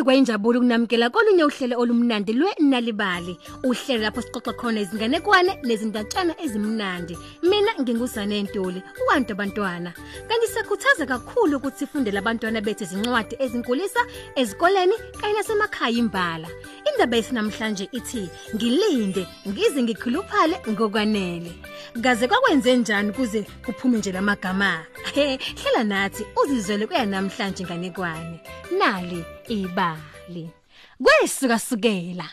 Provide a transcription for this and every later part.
Kwaze kwayinjabulo ukunamkela kolunye uhlelo olumnandi lwenalibali. Uhlelo lapho sixoxa khona izinganekwane nezindatshana ezimnandi. Mina ngingusane Ntuli, uwantu abantwana. Kanti siyakhuthaza kakhulu ukuthi sifundele abantwana bethu izincwadi ezinkulisa ezikoleni kanye nasemakhaya imbala. Indaba yesinamhlanje ithi ngilinde ngize ngikhuluphale ngokwanele. Kaze kwakwenze njani kuze kuphume nje lamagama? He, hlela nathi uzizwele kuya namhlanje nganekwane. Nali ibali. Kwesuka sukela.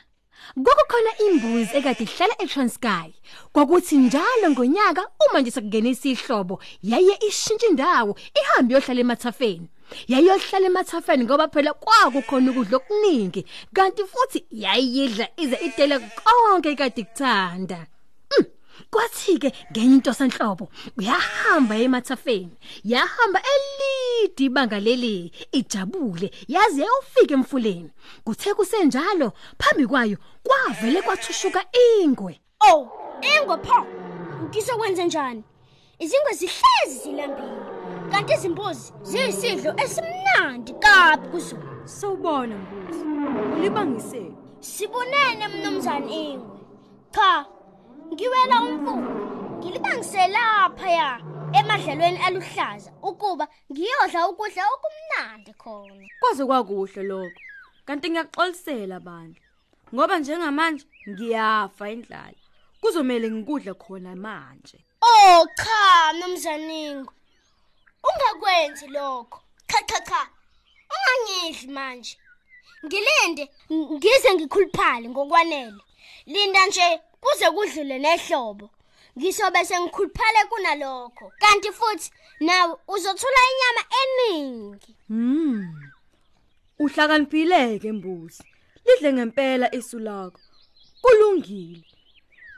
Kwakukhona imbuzi ekade ihlala eTranskei. Kwakuthi njalo ngonyaka uma nje sekungena isihlobo yaye ishintsha indawo ihambe yohlala emathafeni. Yayohlala emathafeni ngoba phela kwakukhona ukudla okuningi kanti futhi yayidla ize idele konke ikade kuthanda. Mm. Kwathi ke ngenye into sanhlobo uyahamba emathafeni yahamba elide ibanga leli ijabule yazi yayofika emfuleni kuthe kusenjalo phambi kwayo kwavele kwathushuka ingwe Oh, ingwe pho. Ngizokwenza njani? Izingwe zihlezi zilambile. Kanti izimbuzi ziyisidlo esimnandi kabi kuzo. Sawubona mbuzi. Ulibangise. Sibonene mnumzane ingwe. Cha, ngiwela umfuno. Ngilibangise lapha ya emadlelweni aluhlaza ukuba ngiyodla ukudla okumnandi khona. Kwaze kwakuhle lokho. Kanti ngiyaxolisela bandla. Ngoba njengamanje ngiyafa indlala. Kuzomela ngikudle khona manje. Oh cha mnumzane ingwe. Ungakwenzi lokho. Cha cha cha. Ungangidli manje. Ngilinde ng- ngize ngikhuluphale ngokwanele. Linda nje kuze kudlule nehlobo. Ngisobe sengikhuluphale kunalokho. Kanti futhi nawe uzothola inyama eningi. Hmm. Uhlakaniphileke mbuzi. Lidle ngempela isu lakho. Kulungile.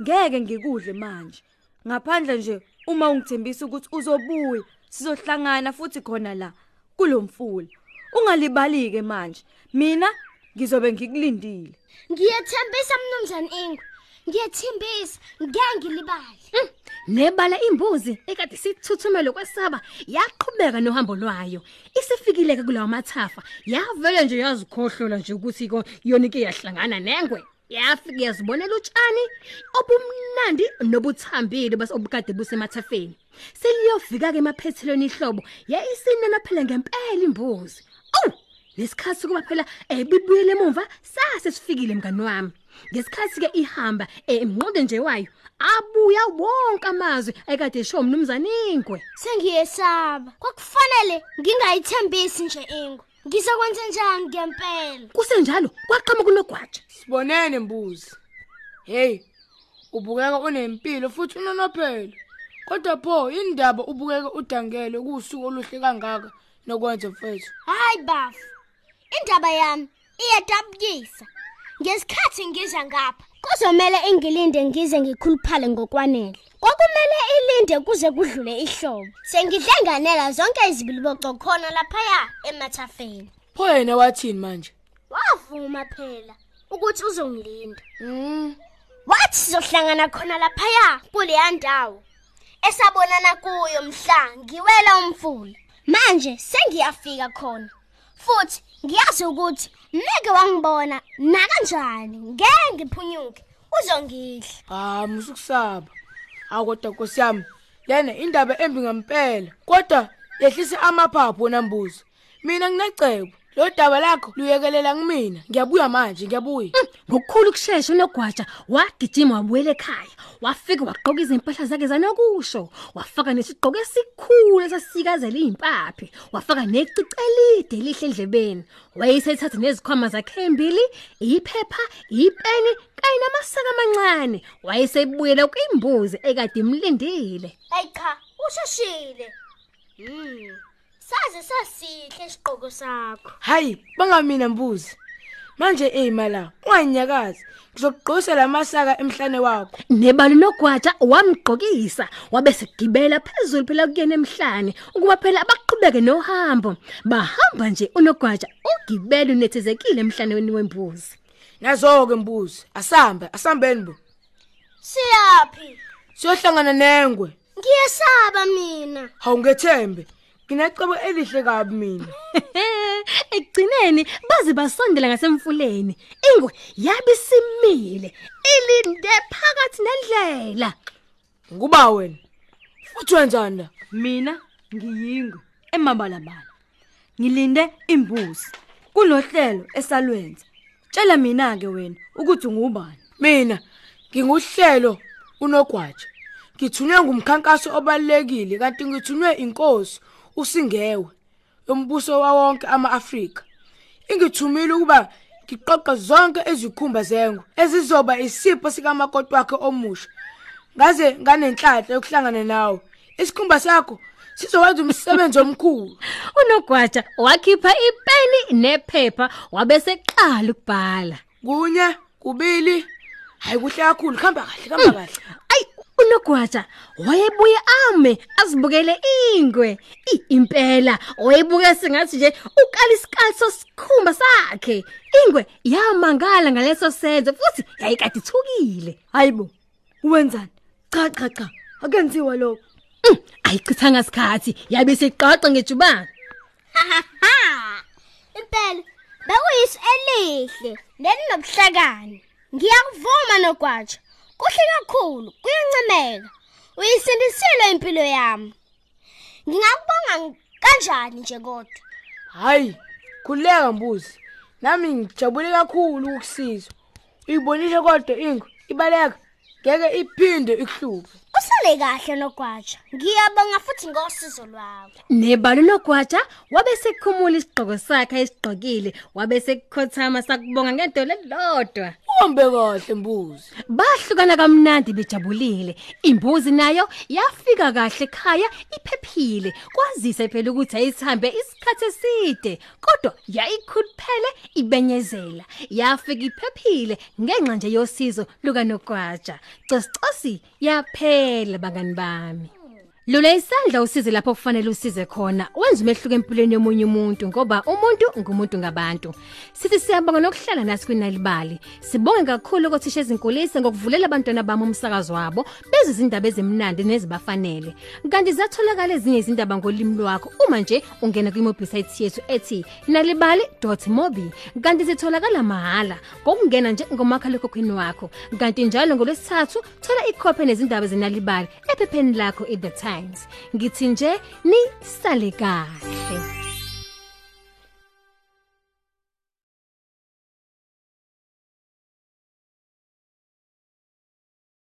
Ngeke ngikudle manje. Ngaphandle nje uma ungithembisa ukuthi uzobuya sizohlangana futhi khona la kulomfula. Ungalibalike manje. Mina ngizobe ngikulindile. Ngiyethembisa mnumzane Ingwe. Ngiyethembisa ngeke ngilibale. Mm, nebala imbuzi ekade sithuthumela kwesaba yaqhubeka nohambo lwayo. Isifikile ke kulawa mathafa yavele nje yazikhohlola nje ukuthi ko yona ike yahlangana nengwe. Yafika yazibonela utshani obumnandi nobuthambile base obukade busemathafeni. Seliyofika ke emaphethelweni ihlobo yayisinena phela ngempela imbuzi. Awu lesikhathi kuba phela ebibuyele emuva sase sifikile mngani wami. Ngesikhathi ke ihamba emnqonde nje wayo abuya wonke amazwi ekade esho umnumzane Ingwe Sengiyesaba. Kwakufanele ngingayithembisi nje Ingwe. Ngizokwenza njani ngempela? kusenjalo kwaqhamuka kunogwaja Sibonene mbuzi. Hey, ubukeka unempilo futhi unonophelo. Kodwa pho indaba ubukeka udangele kusuku oluhle kangaka nokwenza mfethu. Hayi bafu. Indaba yami iyadabukisa. Ngesikhathi ngiza ngapha, kuzomela ingilinde ngize ngikhuluphale ngokwanele. Kwakumele ilinde kuze kudlule ihlobo. Sengidle nganela zonke izibiliboco khona lapha emathafeni. Pho yena wathini manje? Wavuma phela ukuthi uzongilinda. Mm. Wathi sizohlangana khona lapha kuleya ndawo esabonana kuyo mhla ngiwela umfula. Manje sengiyafika khona. Futhi ngiyazi ukuthi meke wangibona na kanjani ngeke ngiphunyuke uzongidla. Ah, musukusaba. Akodwa Nkosi yami, lena indaba embi ngempela. Kodwa yehlisa amaphaphu wena mbuzi. Mina nginecebo. Lo daba lakho luyekelela kumina. Ngiyabuya manje, ngiyabuya. ngokukhulu kusheshsha unogwaja wagijima wabuyela ekhaya wafika wagqoka izimpahla zakhe zanokusho wafaka nesigqoko esikhulu esasikazela impaphi wafaka necicelide lihle endlebeni wayesethatha nezikhwama zakhe embili iphepha ipeni kanye namasaka amancane wayesebuyela kwimbuzi ekade imlindile Hey cha, usheshile. Hmm. Saze sasihle isiqhoko sakho. Hayi, bangamina mbuzi. Manje eyimala, unganyakazi. Ngizokugqosa lamasaka emhlane wakho. nebalo nogwaja wamgqokisa wabe segibela phezulu phela kuyena emhlane ukuba phela abaqhubeke nohambo bahamba nje unogwaja ugibela unethezekile emhlaneni wembuzi Nazo ke mbuzi, asambe, asambeni bo. Siyapi? Siyohlangana nengwe. Ngiyesaba mina. Hawu ngethembe. Nginecebo elihle kabi mina. ekugcineni baze basondela ngasemfuleni ingwe yabisimile ilinde phakathi nendlela Nguba wena. Futhi wenzani la? mina ngiyingwe emabalabala ngilinde imbuzi kulohlelo esalwenza tshela mina ke wena ukuthi ungubani Mina nginguhlelo unogwaja. Ngithunywe ngumkhankaso obalekile kanti ngithunywe inkosi usingewe yombuso wawonke amaAfrika. Ingithumile ukuba ngiqoqe zonke ezikhumba zengwe ezizoba isipho sikamakoti wakhe omusha. Ngaze nganenhlanhla yokuhlangana nawe. Isikhumba sakho sizowenza umsebenzi omkhulu. unogwaja wakhipha ipeni nephepha wabese qala ukubhala Kunye, kubili. Hayi kuhle kakhulu, khamba kahle, khamba kahle. Ay unogwaja wayebuye ame azibukele ingwe I- impela wayebuke sengathi nje ukala isikali sosikhumba sakhe ingwe yamangala ngaleso senzo futhi yayikade ithukile hayibo uwenzani cha cha cha akenziwa lokho Mm, ayichithanga isikhathi yabe seqaqa ngejubana Ha! Impela bekuyisu elihle nelinobuhlakani. Ngiyakuvuma nogwaja. Kuhle kakhulu, kuyancemeka. Uyisindisile impilo yami. Ngingakubonga kanjani nje kodwa? Hayi, khuleka mbuzi. Nami ngijabule kakhulu ukusiza. Uyibonile kodwa ingwe ibaleka ngeke iphinde ikuhluphe. Usale kahle nogwaja. Ngiyabonga futhi ngosizo lwakho. nebalo nogwaja wabe sekhumula isigqoko sakhe esigqokile wabe sekukhothama sakubonga ngento lelodwa Uhambe kahle mbuzi. bahlukana kamnandi bejabulile. Imbuzi nayo yafika kahle ekhaya iphephile. Kwazise phela ukuthi ayithambe isikhathi eside kodwa yayikhuluphele ibenyezela. Yafika iphephile ngenxa nje yosizo lukanogwaja cosicosi yaphela bangani bami. Lula isandla usize lapho kufanele usize khona. Wenza umehluko empilweni yomunye umuntu ngoba umuntu ngumuntu ngabantu. Sithi siyabonga nokuhlala nasi kwinalibali. Sibonge kakhulu ukuthisha ezinkulise ngokuvulela abantwana bami umsakazo wabo beze izindaba ezimnandi nezibafanele. Kanti zatholakala ezinye izindaba ngolimi lwakho uma nje ungena kwi-website yethu ethi nalibali.mobi. Kanti zitholakala mahala ngokungena nje ngomakhalekhukhwini wakho. Kanti njalo ngolwesithathu thola ikhophi nezindaba zenalibali ephepheni lakho i-The Times. Ngithi nje ni sale kahle.